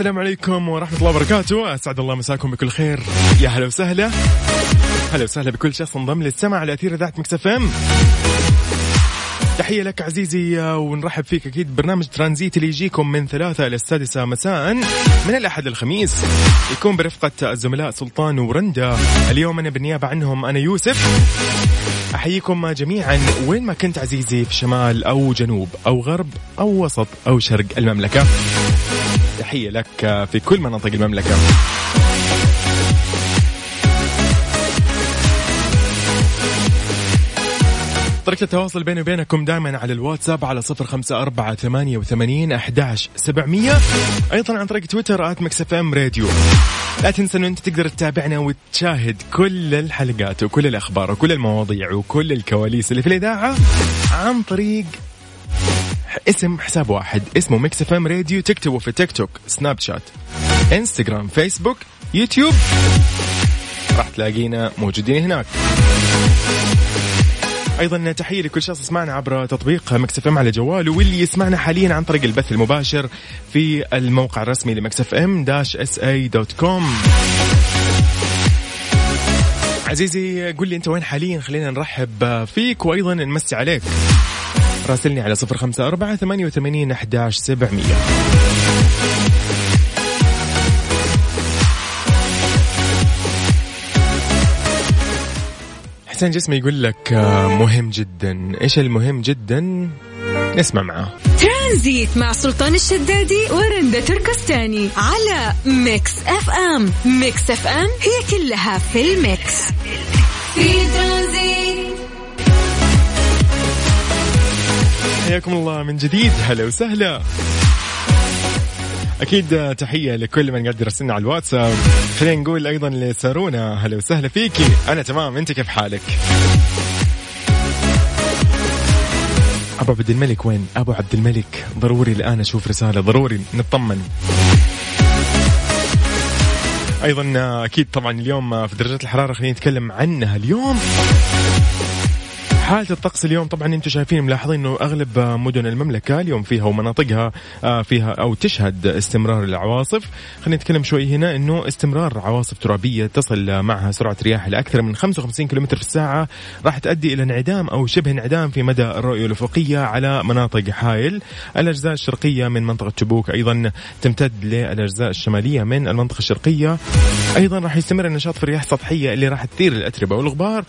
السلام عليكم ورحمة الله وبركاته. أسعد الله مساكم بكل خير. يا هلا وسهلا. هلا وسهلا بكل شخص انضم للسمع على أثير إذاعة مكس إم. تحية لك عزيزي ونرحب فيك أكيد برنامج ترانزيت اللي يجيكم من ثلاثة إلى السادسة مساء من الأحد للخميس يكون برفقة الزملاء سلطان ورندا. اليوم أنا بالنيابة عنهم أنا يوسف. أحييكم جميعا وين ما كنت عزيزي في شمال أو جنوب أو غرب أو وسط أو شرق المملكة. تحية لك في كل مناطق المملكة. طريقة التواصل بيني وبينكم دائما على الواتساب على صفر خمسة أربعة ثمانية وثمانين أحداش سبعمية. أيضا عن طريق تويتر at Mix FM Radio. لا تنسى أنه أنت تقدر تتابعنا وتشاهد كل الحلقات وكل الأخبار وكل المواضيع وكل الكواليس اللي في الإذاعة عن طريق اسم حساب واحد. اسمه Mix FM Radio تكتبه في تيك توك سناب شات انستغرام فيسبوك يوتيوب راح تلاقينا موجودين هناك. أيضا تحية لكل شخص يسمعنا عبر تطبيق Mix FM على جواله واللي يسمعنا حاليا عن طريق البث المباشر في الموقع الرسمي ل Mix FM dash SA dot com عزيزي قل لي أنت وين حاليا؟ خلينا نرحب فيك وأيضا نمسي عليك. راسلني على صفر خمسة أربعة ثمانية وثمانين أحداش سبعمية. حسين الجسمي يقول لك آه، مهم جدا. إيش المهم جدا؟ نسمع معاه. ترانزيت مع سلطان الشدادي ورندا تركستاني على Mix FM. Mix FM هي كلها في ال mix. في ترانزيت. حياكم الله من جديد. هلا وسهلا. أكيد تحية لكل من قاعد يرسلنا على الواتساب. خلينا نقول أيضا لسارونا هلا وسهلا فيكي أنا تمام أنت كيف حالك؟ أبو عبد الملك وين؟ أبو عبد الملك ضروري الآن أشوف رسالة ضروري نطمن. أيضا أكيد طبعا اليوم في درجات الحرارة خلينا نتكلم عنها اليوم. حالة الطقس اليوم طبعا أنتم شايفين ملاحظين إنه أغلب مدن المملكة اليوم فيها ومناطقها آه، فيها أو تشهد استمرار العواصف. خلينا نتكلم شوي هنا إنه استمرار عواصف ترابية تصل معها سرعة رياح لأكثر من 55 كم في الساعة. راح تؤدي إلى انعدام أو شبه انعدام في مدى الرؤية الأفقية على مناطق حائل. الأجزاء الشرقية من منطقة تبوك أيضا تمتد للأجزاء الشمالية من المنطقة الشرقية. أيضا راح يستمر النشاط في الرياح السطحية اللي راح تثير الأتربة والغبار.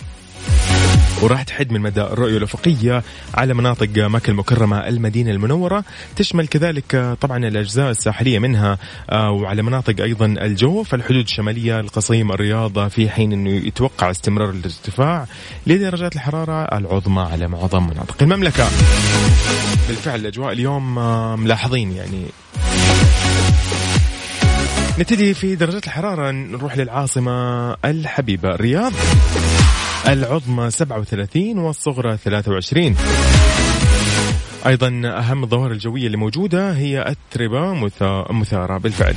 وراح تحد من مدى الرؤية الأفقية على مناطق مكة المكرمة المدينة المنورة. تشمل كذلك طبعا الأجزاء الساحلية منها آه، وعلى مناطق أيضا الجوف الحدود الشمالية القصيم الرياض في حين أنه يتوقع استمرار الارتفاع لدرجات الحرارة العظمى على معظم مناطق المملكة. بالفعل الأجواء اليوم آه، ملاحظين يعني. نبتدي في درجات الحرارة نروح للعاصمة الحبيبة الرياض. العظمى 37 والصغرى 23 أيضا أهم الظواهر الجوية اللي موجودة هي اتربه مثارة. بالفعل.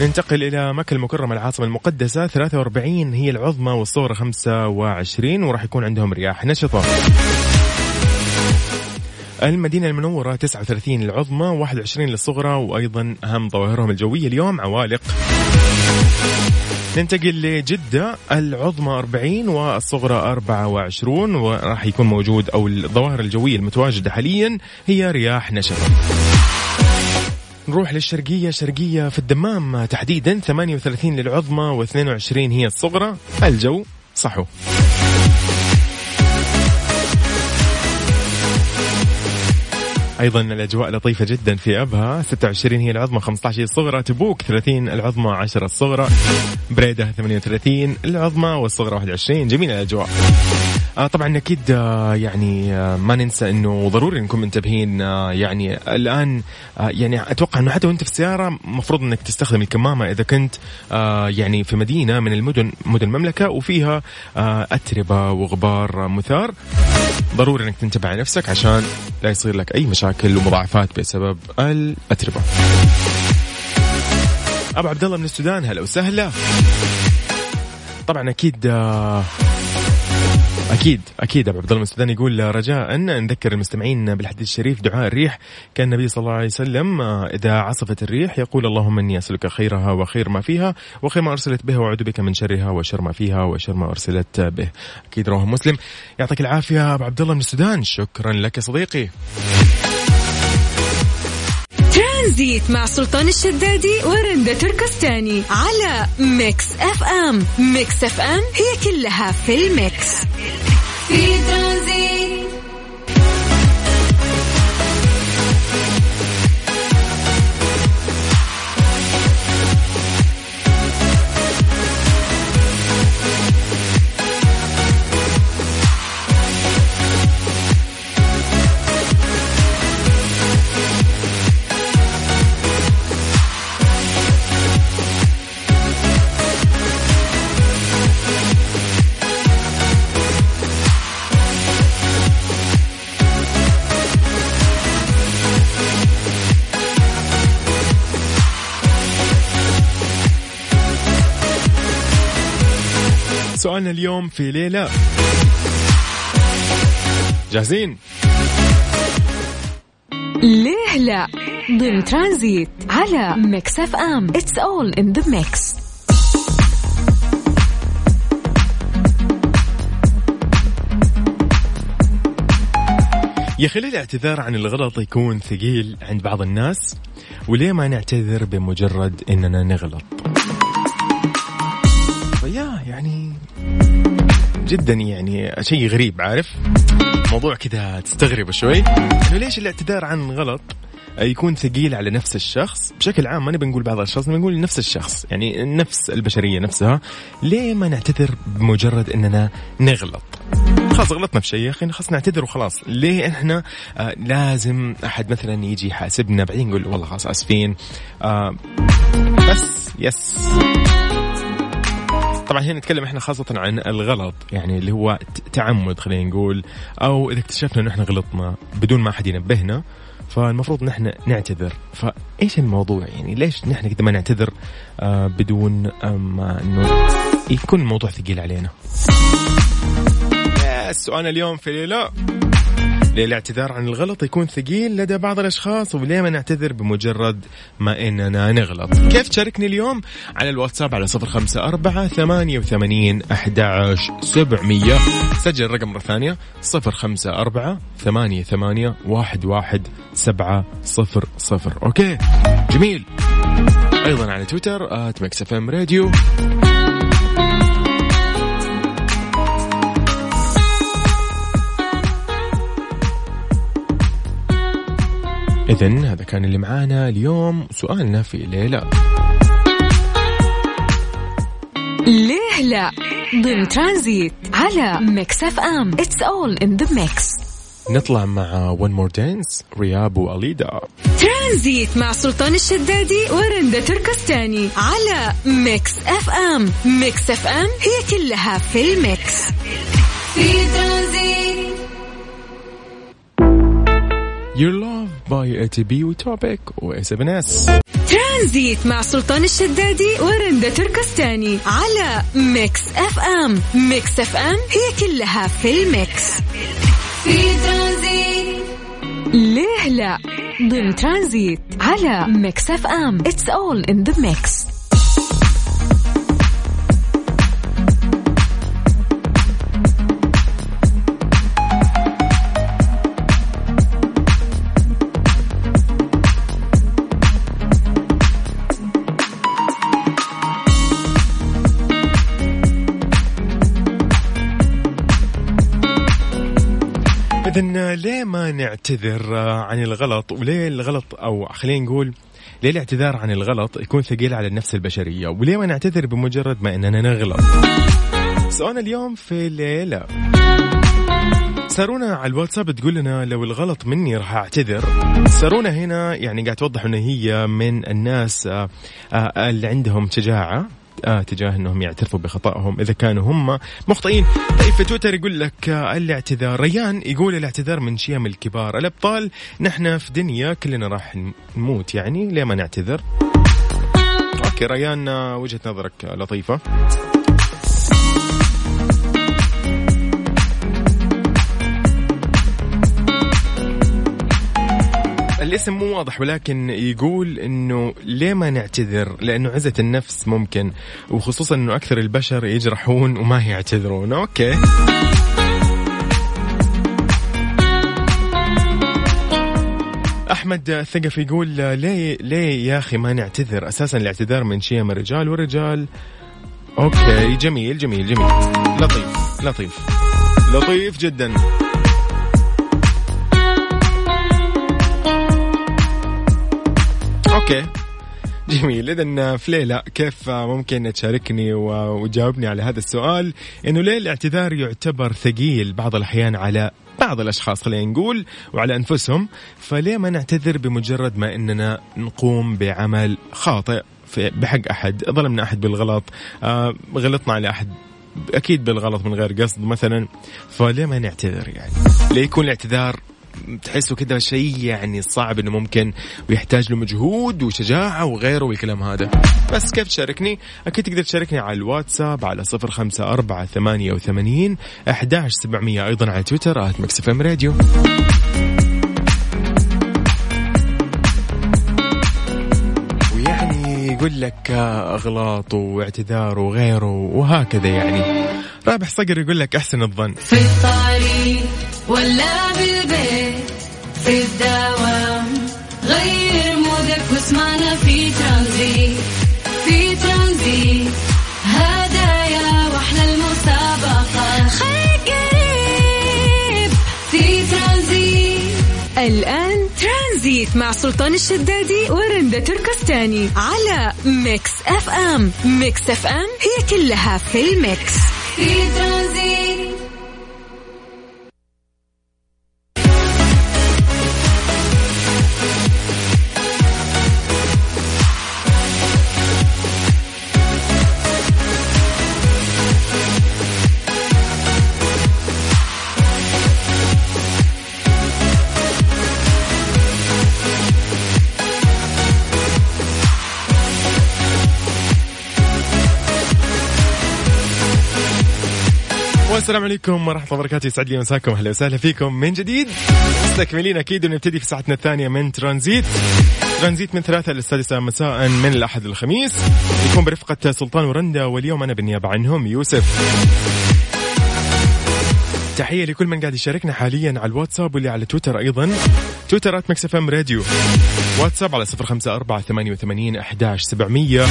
ننتقل إلى مكة المكرمة العاصمة المقدسة. 43 هي العظمى والصغرى 25 وراح يكون عندهم رياح نشطة. المدينة المنورة 39 العظمى 21 للصغرى وأيضا أهم ظواهرهم الجوية اليوم عوالق. ننتقل لجدة العظمى 40 والصغرى 24 وراح يكون موجود أو الظواهر الجوية المتواجدة حاليا هي رياح نشرة نروح للشرقية شرقية في الدمام تحديدا 38 للعظمى و22 هي الصغرى. الجو صحو. أيضا الأجواء لطيفة جدا في أبها. 26 هي العظمى 15 هي الصغرى. تبوك 30 العظمى 10 الصغرى. بريدة 38 العظمى والصغرى 21 جميلة الأجواء. آه طبعا أكيد آه يعني آه ما ننسى إنه ضروري نكون منتبهين آه يعني الآن آه يعني أتوقع إنه حتى وأنت في السيارة مفروض إنك تستخدم الكمامة إذا كنت آه يعني في مدينة من المدن مدن المملكة وفيها آه أتربة وغبار مثار. ضروري إنك تنتبه على نفسك عشان لا يصير لك أي مشاكل. ومضاعفات بسبب الأتربة. أبو عبد الله من السودان هلا وسهلا. طبعا أكيد آه أكيد أكيد أبو عبد الله السوداني يقول رجاء. ان نذكر المستمعين بالحديث الشريف دعاء الريح. كان النبي صلى الله عليه وسلم آه، إذا عصفت الريح يقول اللهم إني أسألك خيرها وخير ما فيها وخير ما أرسلت به وأعوذ بك من شرها وشر ما فيها وشر ما أرسلت به. أكيد رواه مسلم. يعطيك العافية أبو عبد الله من السودان. شكرا لك صديقي. ترانزيت مع سلطان الشدادي ورندا تركستاني على Mix FM. Mix FM هي كلها في ال mix. في ترانزيت. اليوم في ليه لا. جاهزين؟ ليه لا؟ ضمن ترانزيت على Mix FM. It's all in the mix يا أخي ليه الاعتذار عن الغلط يكون ثقيل عند بعض الناس؟ وليه ما نعتذر بمجرد إننا نغلط؟ يا يعني جدا يعني شيء غريب عارف؟ موضوع كذا تستغرب شوي. إنه ليش الاعتذار عن غلط يكون ثقيل على نفس الشخص؟ بشكل عام ما نبي نقول بعض الأشخاص نبي نقول نفس الشخص يعني نفس البشرية نفسها. ليه ما نعتذر بمجرد إننا نغلط؟ خلاص غلطنا في شيء يا أخي خلاص نعتذر وخلاص. ليه إحنا آه لازم أحد مثلا يجي يحاسبنا بعدين نقول والله خلاص آسفين. آه بس يس. طبعا هنا نتكلم إحنا خاصة عن الغلط يعني اللي هو تعمد خلينا نقول أو إذا اكتشفنا إنه إحنا غلطنا بدون ما أحد ينبهنا فالمفروض نحن نعتذر. فإيش الموضوع؟ يعني ليش نحن كده ما نعتذر آه بدون ما إنه يكون الموضوع ثقيل علينا؟ يس، سؤالنا اليوم في ليه الاعتذار عن الغلط يكون ثقيل لدى بعض الأشخاص وليه ما نعتذر بمجرد ما إننا نغلط. كيف تشاركني اليوم؟ على الواتساب على صفر خمسة أربعة ثمانية وثمانين أحداش سبعمية. سجل الرقم مرة ثانية صفر خمسة أربعة ثمانية ثمانية واحد واحد سبعة صفر صفر. Okay جميل. أيضا على تويتر at Mix FM Radio. إذا هذا كان اللي معانا اليوم. سؤالنا في ليه لا ليه لا؟ ضمن ترانزيت على Mix FM. It's all in the mix نطلع مع One More Dance R3HAB و Alida. ترانزيت مع سلطان الشدادي ورندا تركستاني على Mix FM. Mix FM هي كلها في ال mix. في ترانزيت. Your Love by ATB و Topic و A7S ترانزيت مع سلطان الشدادي ورندا تركستاني على Mix FM. Mix FM هي كلها في ال mix. في ترانزيت. ليه لا؟ ضمن ترانزيت على Mix FM. It's all in the mix ليه ما نعتذر عن الغلط؟ وليه الغلط أو خلينا نقول ليه الاعتذار عن الغلط يكون ثقيل على النفس البشرية؟ وليه ما نعتذر بمجرد ما إننا نغلط؟ سؤالنا اليوم في ليلة سارونا على الواتساب تقول لنا لو الغلط مني راح أعتذر. سارونا هنا يعني قاعد توضح إنه هي من الناس آه، آه، اللي عندهم شجاعة. تجاه أنهم يعترفوا بخطأهم. إذا كانوا هم مخطئين طيب في تويتر يقول لك آه الاعتذار. ريان يقول الاعتذار من شيم الكبار. الأبطال نحن في دنيا كلنا راح نموت يعني ليه ما نعتذر؟ okay ريان آه وجهة نظرك آه، الاسم مو واضح ولكن يقول إنه ليه ما نعتذر؟ لأنه عزة النفس ممكن وخصوصا إنه أكثر البشر يجرحون وما يعتذرون، okay. أحمد الثقفي يقول ليه ليه يا أخي ما نعتذر؟ أساسا الاعتذار من شيم الرجال والرجال okay جميل جميل جميل لطيف لطيف لطيف جدا أوكي. جميل. اذا في ليلى كيف ممكن تشاركني وتجاوبني على هذا السؤال؟ إنه ليه الاعتذار يعتبر ثقيل بعض الأحيان على بعض الأشخاص خلينا نقول وعلى أنفسهم؟ فليه ما نعتذر بمجرد ما إننا نقوم بعمل خاطئ بحق أحد؟ ظلمنا أحد بالغلط آه غلطنا على أحد أكيد بالغلط من غير قصد مثلا فليه ما نعتذر يعني؟ ليه يكون الاعتذار تحسه كذا شيء يعني صعب إنه ممكن ويحتاج له مجهود وشجاعة وغيره والكلام هذا. بس كيف تشاركني؟ أكيد تقدر تشاركني على الواتساب على صفر خمسة أربعة ثمانية وثمانين أحداش سبعمية أيضا على تويتر at Mix FM Radio يقول لك أغلاط واعتذار وغيره وهكذا يعني. رابح صقر يقول لك أحسن الظن. في الطريق ولا بالبيت في الدوام. غير mood ك واسمعنا في ترانزيت. في ترانزيت. هدايا وأحلى المسابقة خليك قريب. في ترانزيت. الآن ترانزيت مع سلطان الشدادي ورندا تركستاني على Mix FM. Mix FM هي كلها في ال mix. في ترانزيت. والسلام عليكم ورحمة الله وبركاته. يسعد لي مساكم. أهلا وسهلا فيكم. من جديد مستكملين أكيد ونبتدي في ساعتنا الثانية من ترانزيت. ترانزيت من ثلاثة للسادسة مساء من الأحد للخميس يكون برفقة سلطان ورندا واليوم أنا بالنيابة عنهم. يوسف. تحية لكل من قاعد يشاركنا حاليا على الواتساب واللي على تويتر أيضا. تويتر at Mix FM Radio واتساب على صفر خمسة أربعة ثمانية وثمانين أحداش سبعمية.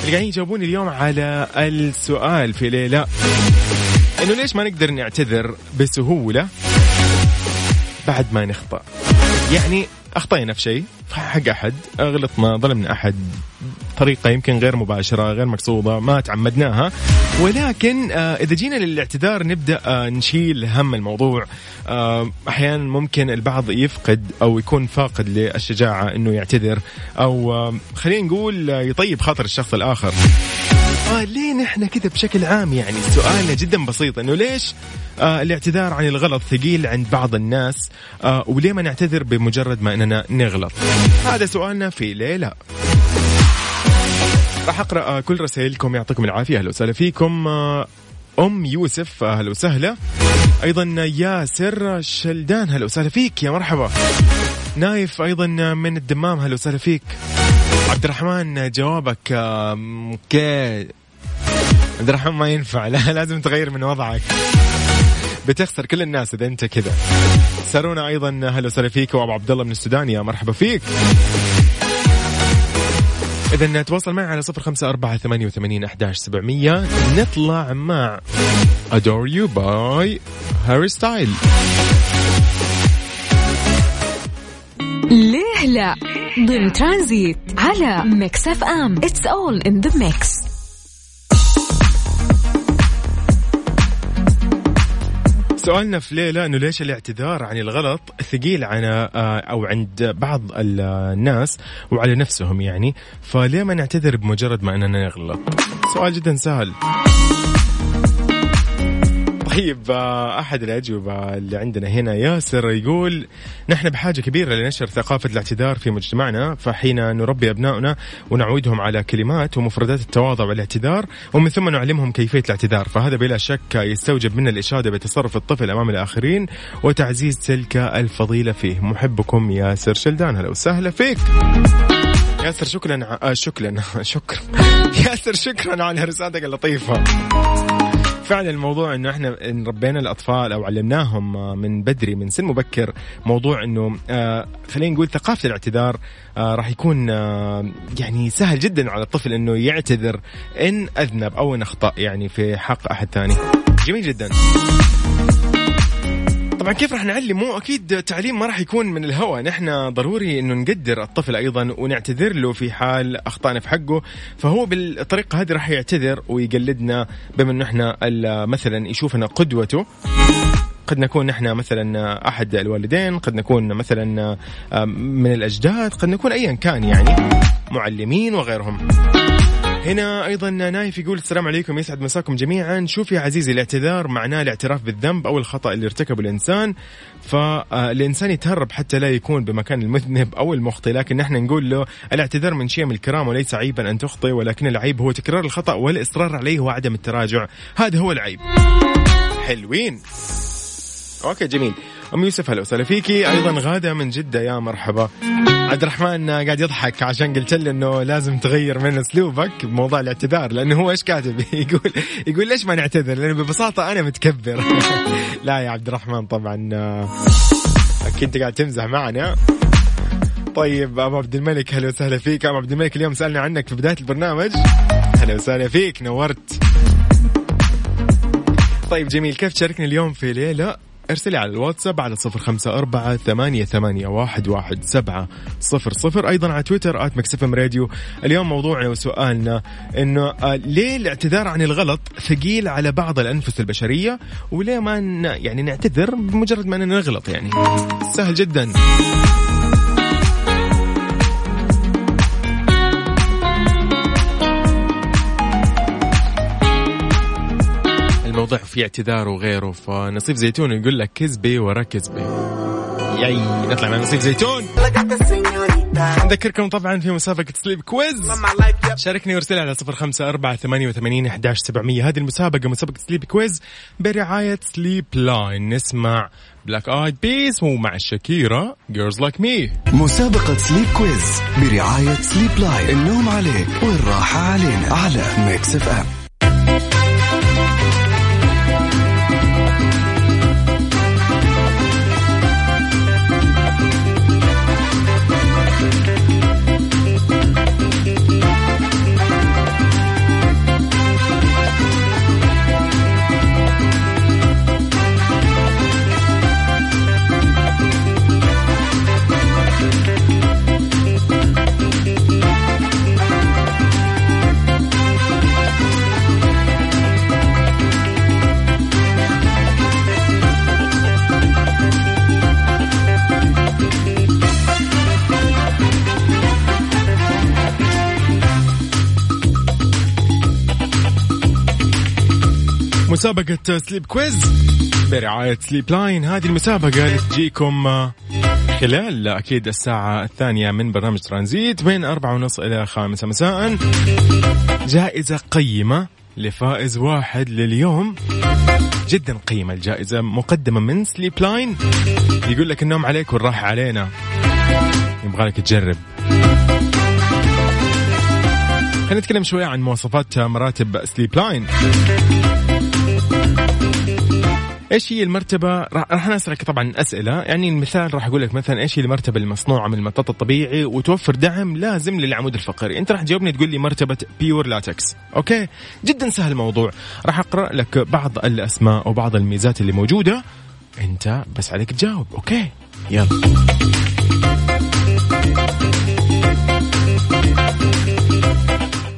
اللي قاعدين يجاوبوني اليوم على السؤال في ليلة. إنه ليش ما نقدر نعتذر بسهولة بعد ما نخطأ؟ يعني اخطينا في شيء حق أحد غلطنا ظلمنا أحد طريقة يمكن غير مباشرة غير مقصودة ما تعمدناها. ولكن آه إذا جينا للاعتذار نبدأ آه نشيل هم الموضوع. آه أحيانا ممكن البعض يفقد أو يكون فاقد للشجاعة أنه يعتذر آه خلينا نقول يطيب خاطر الشخص الآخر. آه ليه نحن كذا بشكل عام يعني؟ سؤالنا جدا بسيط إنه ليش آه الاعتذار عن الغلط ثقيل عند بعض الناس آه وليه ما نعتذر بمجرد ما إننا نغلط؟ هذا سؤالنا في ليلة. راح أقرأ آه كل رسائلكم يعطيكم العافية أهلا وسهلا فيكم آه أم يوسف أهلا وسهلا. أيضا ياسر شلدان هلا وسهلا فيك يا مرحبا. نايف أيضا من الدمام هلا وسهلا فيك. عبد الرحمن جوابك أوكي عبد الرحمن ما ينفع. لا لازم تغير من وضعك. بتخسر كل الناس إذا أنت كذا. سارونا أيضا هلا وسهلا فيك. وأبو عبد الله من السودان يا مرحبا فيك. إذا تواصل معي على صفر خمسة أربعة ثمانية وثمانين أحداش سبعمية. نطلع مع Adore You by Harry Styles ليه لا؟ ضمن ترانزيت على Mix FM. It's all in the mix سؤالنا في ليه لا إنه ليش الاعتذار عن الغلط ثقيل عن آه، أو عند بعض الناس وعلى نفسهم يعني؟ فليه ما نعتذر بمجرد ما إننا نغلط؟ سؤال جدا سهل. طيب آه، أحد الأجوبة اللي عندنا هنا ياسر يقول نحن بحاجة كبيرة لنشر ثقافة الاعتذار في مجتمعنا فحين نربي ابنائنا ونعودهم على كلمات ومفردات التواضع والاعتذار ومن ثم نعلمهم كيفية الاعتذار فهذا بلا شك يستوجب منا الإشادة بتصرف الطفل أمام الآخرين وتعزيز تلك الفضيلة فيه. محبكم ياسر شلدان هلا وسهلا فيك. ياسر شكرا آه شكرا شكرا. ياسر شكرا على رسالتك اللطيفة. فعلا الموضوع إنه إحنا ربينا الأطفال أو علمناهم من بدري من سن مبكر موضوع إنه آه خلينا نقول ثقافة الاعتذار آه راح يكون آه يعني سهل جدا على الطفل إنه يعتذر إن أذنب أو إن أخطأ يعني في حق أحد ثاني. جميل جدا. طبعا كيف راح نعلمه أكيد التعليم ما راح يكون من الهوى. نحن ضروري إنه نقدر الطفل أيضا ونعتذر له في حال أخطأنا في حقه. فهو بالطريقة هذه راح يعتذر ويقلدنا بما انه إحنا مثلا يشوفنا قدوته. قد نكون نحن مثلا أحد الوالدين قد نكون مثلا من الأجداد قد نكون ايا كان يعني معلمين وغيرهم. هنا أيضا نايف يقول السلام عليكم يسعد مساكم جميعا. شوف يا عزيزي الاعتذار معناه الاعتراف بالذنب أو الخطأ اللي ارتكبه الإنسان. فالانسان يتهرب حتى لا يكون بمكان المذنب أو المخطئ لكن نحن نقول له الاعتذار من شيء من الكرام وليس عيبا أن تخطئ ولكن العيب هو تكرار الخطأ والإصرار عليه وعدم التراجع. هذا هو العيب. حلوين. أوكي جميل. أم يوسف هلا وسهلا فيكي. أيضا غادة من جدة يا مرحبا. عبد الرحمن قاعد يضحك عشان قلت له إنه لازم تغير من أسلوبك بموضوع الاعتذار لأنه هو إيش كاتب؟ يقول يقول ليش ما نعتذر؟ لأنه ببساطة أنا متكبر. لا يا عبد الرحمن طبعا أكيد قاعد تمزح معنا. طيب أبو عبد الملك هلا وسهلا فيك. أبو عبد الملك اليوم سألنا عنك في بداية البرنامج. هلا وسهلا فيك نورت. طيب جميل كيف تشاركني اليوم في ليلة ارسلي على الواتساب على صفر خمسة أربعة ثمانية, ثمانية واحد, واحد سبعة صفر صفر. أيضا على تويتر at Mix FM Radio. اليوم موضوعنا وسؤالنا إنه آه ليه الاعتذار عن الغلط ثقيل على بعض الأنفس البشرية؟ وليه ما يعني نعتذر بمجرد ما نغلط يعني؟ سهل جدا. الموضوع في اعتذار وغيره فنصيف زيتون يقول لك كذبة ورا كذبة ياي نطلع مع نصيف زيتون. نذكركم طبعا في مسابقة Sleep Quiz. شاركني وارسل على صفر خمسة أربعة ثمانية وثمانين أحداش سبعمية. هذه المسابقة مسابقة Sleep Quiz برعاية Sleep Line. نسمع Black Eyed Peas ومع شاكيرا Girl Like Me مسابقة Sleep Quiz برعاية Sleep Line. النوم عليك والراحة علينا. على Mix FM مسابقة Sleep Quiz برعاية Sleep Line هذه المسابقة اللي تجيكم آه، خلال أكيد الساعة الثانية من برنامج ترانزيت بين أربعة ونص إلى خامسة مساء. جائزة قيمة لفائز واحد لليوم. جدا قيمة الجائزة مقدمة من Sleep Line يقول لك النوم عليك والراحة علينا. يبغى لك تجرب. خلينا نتكلم شوية عن مواصفات مراتب Sleep Line إيش هي المرتبة؟ راح نسالك طبعا أسئلة. يعني المثال راح أقول لك مثلا إيش هي المرتبة المصنوعة من المطاط الطبيعي وتوفر دعم لازم للعمود الفقري. أنت راح تجاوبني تقول لي مرتبة Pure Latex. أوكي؟ جدا سهل الموضوع. راح أقرأ لك بعض الأسماء وبعض الميزات اللي موجودة. أنت بس عليك تجاوب. أوكي؟ يلا.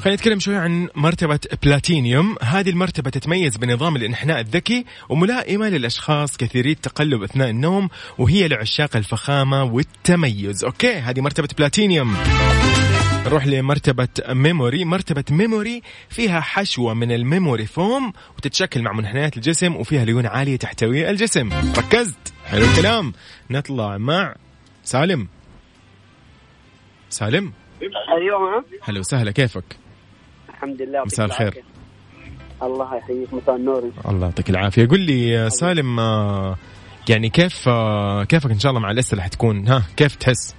خلينا نتكلم شوي عن مرتبة بلاتينيوم. هذه المرتبة تتميز بنظام الإنحناء الذكي وملائمة للأشخاص كثيري التقلب أثناء النوم وهي لعشاق الفخامة والتميز. أوكي هذه مرتبة بلاتينيوم. نروح لمرتبة Memory. مرتبة Memory فيها حشوة من ال memory foam وتتشكل مع منحنيات الجسم وفيها ليونة عالية تحتوي الجسم. ركزت؟ حلو الكلام. نطلع مع سالم. سالم؟ أيوه هلا وسهلا كيفك؟ الحمد لله مساء الخير. الله يحييك مساء النور. الله يعطيك العافية. قل لي يا سالم آه، يعني كيف آه، كيفك إن شاء الله مع الأسئلة حتكون؟ ها كيف تحس؟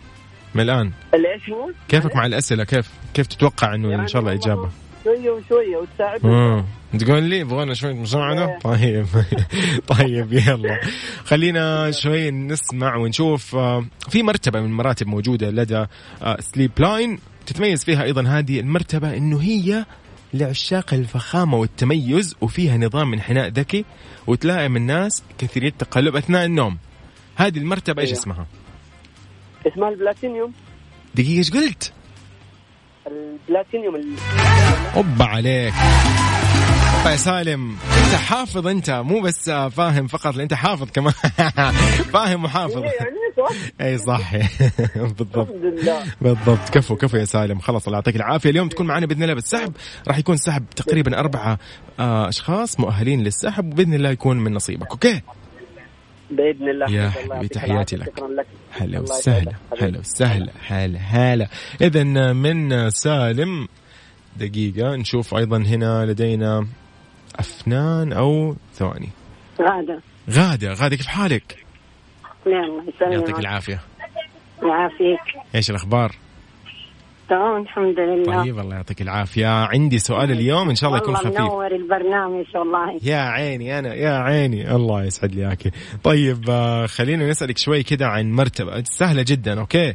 من الآن ليش هو؟ كيفك مع الأسئلة؟ كيف كيف تتوقع إنه إن شاء الله يعني إجابة؟ والله شوية وشوية وتساعدني. مم. تقول لي يبغانا شوية مساعدة؟ طيب. طيب يلا. خلينا شوي نسمع ونشوف آه، في مرتبة من المراتب موجودة لدى Sleep Line تتميز فيها أيضا هذه المرتبة إنه هي لعشاق الفخامة والتميز وفيها نظام انحناء ذكي وتلائم الناس كثيري التقلب أثناء النوم هذه المرتبة إيش أيوة. اسمها؟ اسمها البلاتينيوم دقيقة إيش قلت؟ البلاتينيوم ال- أوبا عليك يا سالم. أنت حافظ أنت مو بس فاهم فقط أنت حافظ كمان. فاهم وحافظ. يعني صح؟ اي صح. بالضبط. بالضبط. كفو كفو يا سالم. خلاص الله يعطيك العافية. اليوم تكون معنا بإذن الله بالسحب. راح يكون سحب تقريبا أربعة آه، أشخاص مؤهلين للسحب وبإذن الله يكون من نصيبك. أوكي؟ بإذن الله. يا حبيبي تحياتي. لك. هلا وسهلا. هلا وسهلا هلا هلا. اذا من سالم. دقيقة نشوف أيضا هنا لدينا أفنان أو ثواني. غادة. غادة. غادة كيف حالك؟ يلا يعطيك العافية. يعافيك. إيش الأخبار؟ تمام الحمد لله. طيب الله يعطيك العافية. عندي سؤال اليوم إن شاء الله يكون خفيف. منور البرنامج والله يا عيني أنا يا عيني. الله يسعد لي اياك طيب آه، خلينا نسألك شوي كده عن مرتبة. سهلة جدا أوكي؟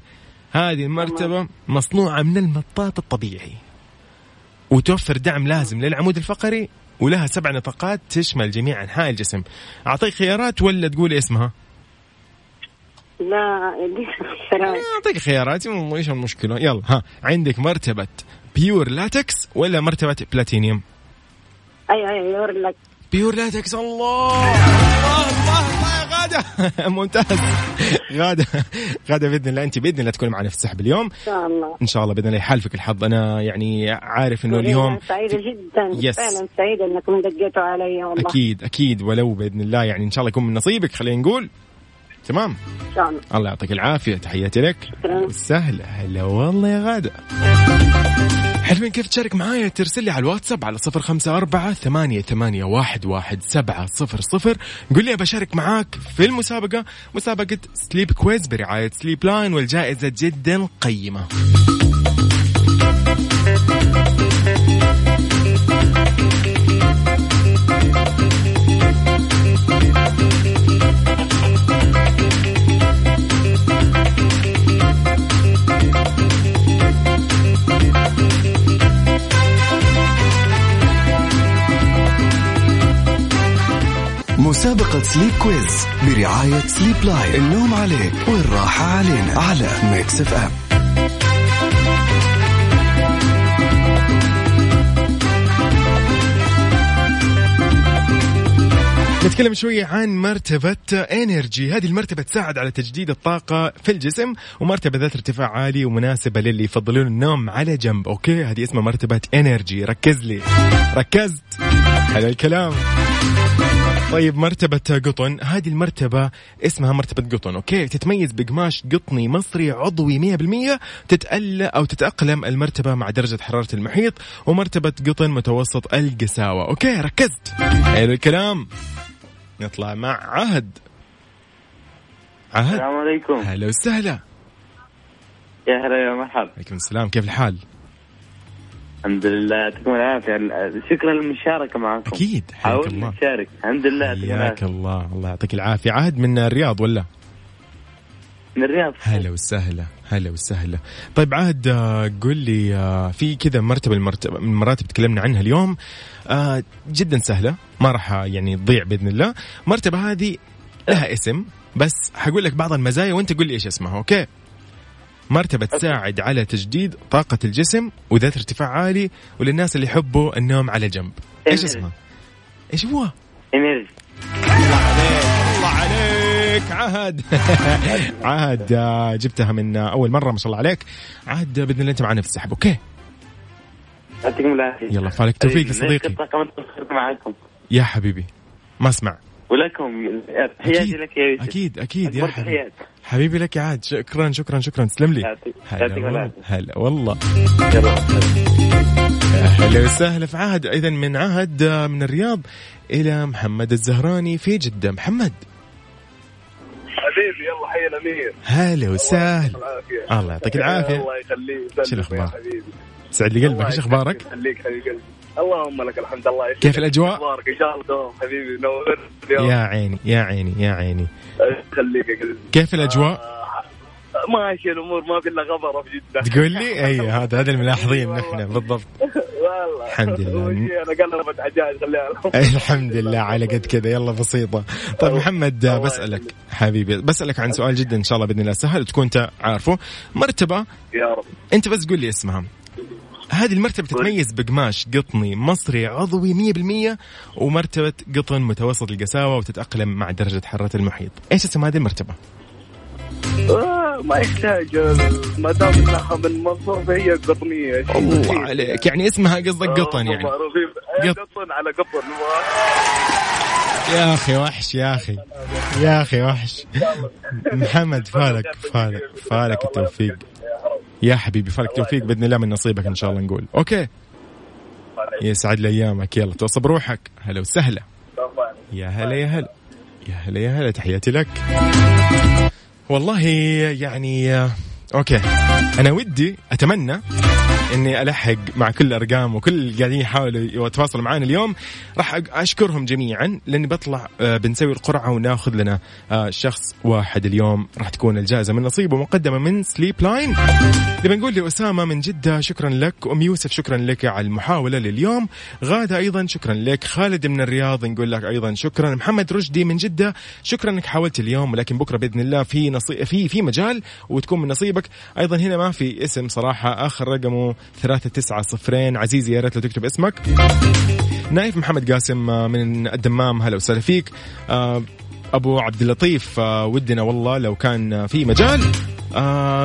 هذه المرتبة مصنوعة من المطاط الطبيعي وتوفر دعم لازم للعمود الفقري ولها سبع نطاقات تشمل جميع أنحاء الجسم. أعطيك خيارات ولا تقولي اسمها؟ لا خيارات. أعطيك خيارات إيش المشكلة؟ يلا ها عندك مرتبة Pure Latex ولا مرتبة بلاتينيوم أي أي يقول لك Pure Latex الله. الله الله الله يا غادة. ممتاز. غادة غادة بإذن الله أنت بإذن الله تكون معنا في السحب اليوم. إن شاء الله. إن شاء الله بإذن الله يحالفك الحظ. أنا يعني عارف إنه اليوم سعيدة جدا. yes. فعلا سعيدة إنكم دقيتوا علي والله أكيد أكيد ولو بإذن الله. يعني إن شاء الله يكون من نصيبك خلينا نقول. تمام؟ إن شاء الله. الله يعطيك العافية. تحياتي لك. شكراً. سهلة هلا والله يا غادة. حلوين كيف تشارك معايا؟ ترسل لي على الواتساب على صفر خمسة أربعة ثمانية, ثمانية واحد, واحد سبعة صفر صفر. قل لي بشارك معاك في المسابقة مسابقة Sleep Quiz برعاية Sleep Line والجائزة جدا قيمة. مسابقة Sleep Quiz برعاية Sleep Line النوم عليك والراحة علينا على Mix FM نتكلم شوية عن مرتبة Energy هذه المرتبة تساعد على تجديد الطاقة في الجسم ومرتبة ذات ارتفاع عالي ومناسبة للي يفضلون النوم على جنب. أوكي؟ هذه اسمها مرتبة Energy ركز لي. ركزت. حلو الكلام. طيب مرتبة قطن. هذه المرتبة اسمها مرتبة قطن أوكي؟ تتميز بقماش قطني مصري عضوي 100% تتألى أو تتأقلم المرتبة مع درجة حرارة المحيط ومرتبة قطن متوسط القساوة. أوكي ركزت. حلو الكلام. نطلع مع عهد. عهد. السلام عليكم. هلا وسهلا. يا هلا يا مرحبا. عليكم السلام. كيف الحال؟ الحمد لله يعطيكم العافية. شكرا للمشاركة معكم. أكيد حياك الله. نشارك الحمد لله حياك الله. الله يعطيك العافية. عهد من الرياض ولا؟ من الرياض. هلا وسهلا هلا وسهلا. طيب عهد آه، قل لي آه، في كذا مرتبة المرتبة من المراتب تكلمنا عنها اليوم. آه، جدا سهلة ما راح يعني تضيع بإذن الله. مرتبة هذه لها اسم بس حقول لك بعض المزايا وأنت قل لي إيش اسمها أوكي؟ مرتبة تساعد على تجديد طاقة الجسم وذات ارتفاع عالي وللناس اللي يحبوا النوم على جنب. إيش اسمها؟ إيش هو؟ إنرجي. الله عليك. عهد. عهد آه، جبتها من أول مرة ما شاء الله عليك. عهد بإذن الله أنت معنا في السحب. أوكي. يعطيكم العافية. يلا فالك توفيق يا صديقي الطاقم التصوير معكم يا حبيبي ما اسمع. ولكم تحياتي. لك يا يوسف. أكيد أكيد يا حبيبي. حبيبي لك يا عاد. شكرا شكرا شكرا. تسلم لي. هلا. هلا والله. أهلا وسهلا. في عهد اذا من عهد من الرياض إلى محمد الزهراني في جدة. محمد. حبيبي يلا حي الأمير. هلا وسهلا. الله يعطيك العافية. الله يخليك. شو حبيبي. سعد لي قلبك. إيش أخبارك؟ يخليك حبيب قلبي اللهم لك الحمد الله يسلمك. كيف الأجواء؟ أخبارك إن شاء الله دوام حبيبي. نور. اليوم يا عيني يا عيني يا عيني. قلبي. كيف الأجواء؟ آه، ماشي الأمور ما في الا غبره في جدة. تقول لي؟ أي هذا هذا الملاحظين نحن بالضبط. والله. الحمد لله. أنا قلبت حجاج خليها الحمد لله على قد كذا. يلا بسيطة. طيب محمد يخليك. حبيبي بسألك عن سؤال جدا إن شاء الله بإذن الله. سهل تكون أنت عارفه. مرتبة؟ يا رب. أنت بس قول لي اسمها. هذه المرتبة تتميز بقماش قطني مصري عضوي 100% ومرتبة قطن متوسط القساوة وتتأقلم مع درجة حرارة المحيط. إيش اسم هذه المرتبة؟ آه، ما يحتاج ما دام إنها من منصور فهي قطنية. الله. عليك. يعني اسمها قصدك قطن آه، يعني معروفين قط. قطن على قطن. يا أخي وحش يا أخي. يا أخي وحش. محمد فالك فالك فالك التوفيق. يا حبيبي فالك توفيق بإذن الله من نصيبك إن شاء الله نقول. أوكي. يسعد لي أيامك. يلا توصى بروحك. هلا وسهلا. يا هلا يا هلا. يا هلا يا هلا. تحياتي لك. والله يعني أوكي. أنا ودي أتمنى إني ألحق مع كل الارقام وكل اللي قاعدين يحاولوا يتواصلوا معنا اليوم. راح أشكرهم جميعا لأني بطلع آه، بنسوي القرعة وناخذ لنا آه، شخص واحد اليوم راح تكون الجائزة من نصيبه مقدمه من Sleep Line نبي نقول لأسامة من جدة شكرا لك. أم يوسف شكرا لك على المحاولة لليوم. غادة أيضا شكرا لك. خالد من الرياض نقول لك أيضا شكرا. محمد رشدي من جدة شكرا أنك حاولت اليوم ولكن بكرة بإذن الله في نصي... في في مجال وتكون من نصيبك. أيضا هنا ما في اسم صراحة آخر رقمه ثلاثة تسعة صفرين. عزيزي يا ريت لو تكتب اسمك. نايف محمد قاسم آه، من الدمام. هلا وسهلا فيك. آه، أبو عبد اللطيف آه، ودنا والله لو كان في مجال.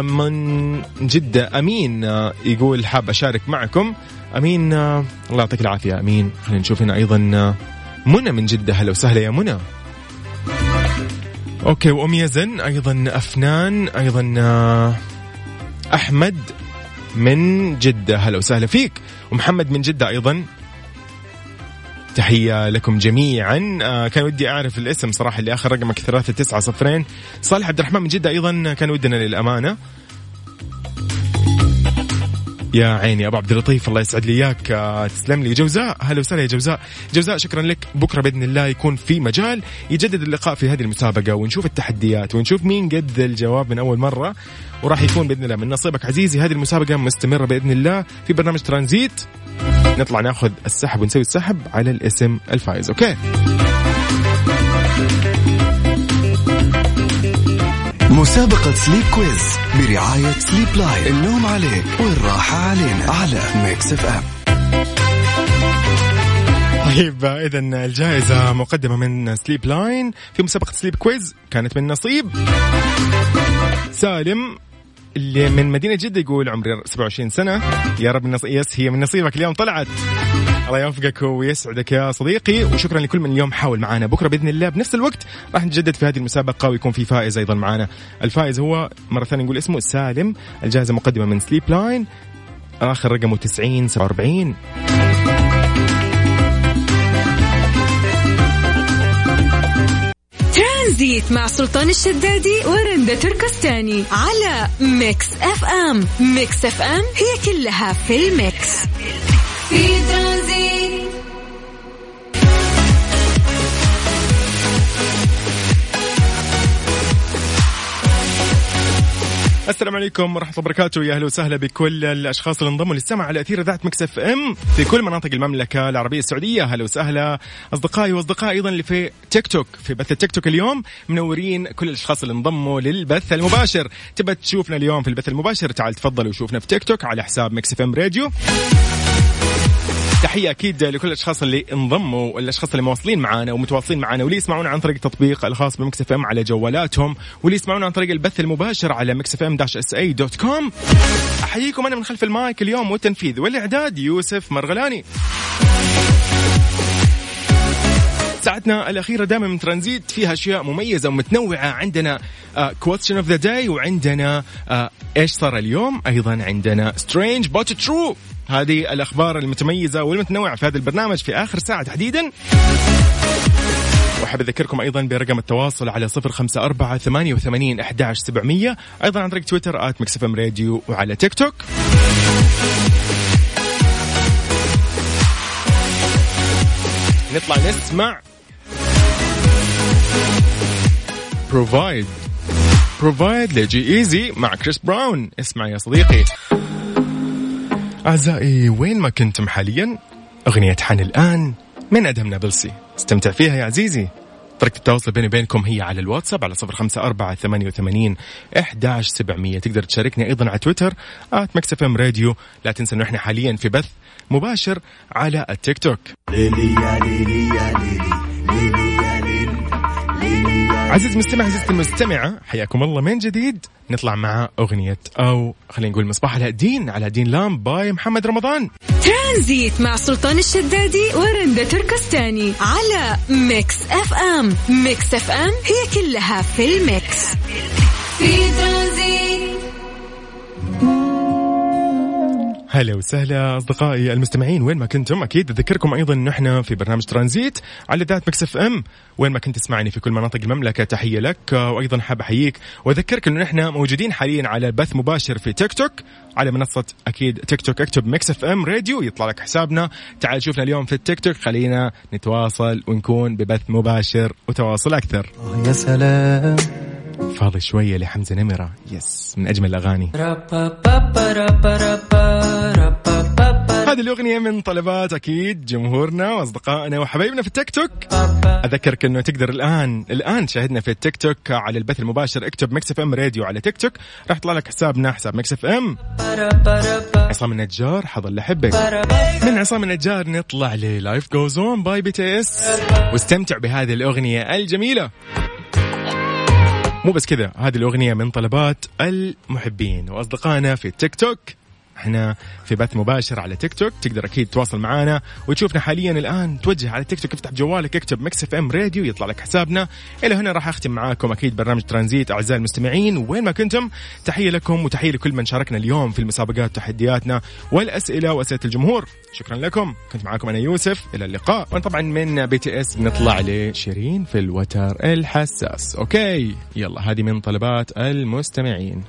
من جدة أمين يقول حاب أشارك معكم. أمين الله يعطيك العافية. أمين خلينا نشوف هنا أيضا منى من جدة. هلا وسهلا يا منى. أوكي وأم يزن أيضا أفنان أيضا آه، أحمد من جدة. هلا وسهلا فيك. ومحمد من جدة أيضا. تحية لكم جميعا. آه كان ودي أعرف الاسم صراحة اللي آخر رقمك ثلاثة تسعة صفرين. صالح عبد الرحمن من جدة أيضا. كان ودنا للأمانة. يا عيني أبو عبد اللطيف الله يسعد لي إياك. آه، تسلم لي. جوزاء هلا وسهلا يا جوزاء. جوزاء شكرا لك. بكرة بإذن الله يكون في مجال يجدد اللقاء في هذه المسابقة ونشوف التحديات ونشوف مين قد الجواب من أول مرة. وراح يكون بإذن الله. من نصيبك عزيزي هذه المسابقة مستمرة بإذن الله في برنامج ترانزيت. نطلع ناخذ السحب ونسوي السحب على الاسم الفائز. أوكي. مسابقة Sleep Quiz برعاية Sleep Line النوم عليك والراحة علينا على Mix FM طيب اذا الجائزة مقدمة من Sleep Line في مسابقة Sleep Quiz كانت من نصيب. سالم اللي من مدينة جدة يقول عمري 27 سنة. يا رب النص... yes هي من نصيبك. اليوم طلعت. الله يوفقك ويسعدك يا صديقي وشكرا لكل من اليوم حاول معنا بكرة بإذن الله بنفس الوقت راح نتجدد في هذه المسابقة ويكون في فائز أيضا معنا الفائز هو مرة ثانية نقول اسمه سالم الجائزة مقدمة من سليب لاين آخر رقمه 90 47 ترانزيت مع سلطان الشدادي ورندا تركستاني على ميكس أف أم. ميكس أف أم هي كلها في الميكس. في ترانزيت. السلام عليكم ورحمة الله وبركاته. يا أهلا وسهلا بكل الأشخاص اللي انضموا للسمع على أثير إذاعة مكس إف إم في كل مناطق المملكة العربية السعودية. أهلا وسهلا. أصدقائي وأصدقائي أيضا اللي في تيك توك في بث التيك توك اليوم منورين كل الأشخاص اللي انضموا للبث المباشر. تبى تشوفنا اليوم في البث المباشر تعال تفضل وشوفنا في تيك توك على حساب مكس إف إم راديو. تحية أكيد لكل الأشخاص اللي انضموا والأشخاص اللي مواصلين معنا ومتواصلين معنا واللي يسمعونا عن طريق التطبيق الخاص بمكس إف إم على جوالاتهم واللي يسمعونا عن طريق البث المباشر على مكس إف إم dash SA dot com. أحييكم أنا من خلف المايك اليوم والتنفيذ والإعداد يوسف مرغلاني. ساعتنا الأخيرة دائما من ترانزيت فيها أشياء مميزة ومتنوعة. عندنا question of the day وعندنا آه إيش صار اليوم؟ أيضا عندنا strange but true هذه الأخبار المتميزة والمتنوعة في هذا البرنامج في آخر ساعة تحديدا. وأحب أذكركم أيضا برقم التواصل على صفر خمسة أربعة ثمانية وثمانين أحداش سبعمية أيضا عن طريق تويتر at راديو وعلى تيك توك. نطلع نسمع. provide provide ل G-Eazy مع كريس براون. اسمع يا صديقي. أعزائي وين ما كنتم حاليا أغنية حان الآن من أدهم نابلسي. استمتع فيها يا عزيزي. طريقة التواصل بيني وبينكم هي على الواتساب على صفر خمسة أربعة ثمانية وثمانين إحداش سبعمية. تقدر تشاركني أيضا على تويتر at مكس إف إم راديو. لا تنسى أنه إحنا حاليا في بث مباشر على التيك توك. عزيز مستمع عزيزتي المستمعة حياكم الله من جديد. نطلع مع أغنية أو خلينا نقول مصباح الدين على دين لام by محمد رمضان. ترانزيت مع سلطان الشدادي ورندا تركستاني على ميكس أف أم. ميكس أف أم هي كلها في الميكس. في ترانزيت. هلا وسهلا أصدقائي المستمعين وين ما كنتم أكيد اذكركم أيضا ان إحنا في برنامج ترانزيت على إذاعة مكس إف إم. وين ما كنت تسمعني في كل مناطق المملكة تحية لك. وأيضا حاب أحييك وأذكرك إنه إحنا موجودين حاليا على بث مباشر في تيك توك على منصة أكيد تيك توك اكتب مكس إف إم راديو يطلع لك حسابنا. تعال شوفنا اليوم في التيك توك خلينا نتواصل ونكون ببث مباشر وتواصل أكثر. يا سلام. فاضي شوية لحمزة نمرة. yes من أجمل الأغاني. هذه الأغنية من طلبات أكيد جمهورنا وأصدقائنا وحبايبنا في التيك توك. أذكرك أنه تقدر الآن الآن تشاهدنا في التيك توك على البث المباشر. اكتب مكس اف ام راديو على تيك توك. راح يطلع لك حسابنا حساب مكس اف ام عصام النجار حظل أحبك من عصام النجار نطلع ل Life Goes On by بي تي اس واستمتع بهذه الأغنية الجميلة. مو بس كذا هذه الأغنية من طلبات المحبين وأصدقائنا في التيك توك. إحنا في بث مباشر على تيك توك. تقدر أكيد تتواصل معنا وتشوفنا حاليا الآن. توجه على تيك توك افتح جوالك اكتب مكس اف ام راديو يطلع لك حسابنا. إلى هنا راح أختم معاكم أكيد برنامج ترانزيت. أعزائي المستمعين وين ما كنتم تحية لكم وتحية لكل من شاركنا اليوم في المسابقات وتحدياتنا والأسئلة وأسئلة الجمهور. شكرا لكم. كنت معاكم أنا يوسف. إلى اللقاء. وطبعا من بي تي اس بنطلع لشيرين في الوتر الحساس. okay. يلا هذه من طلبات المستمعين.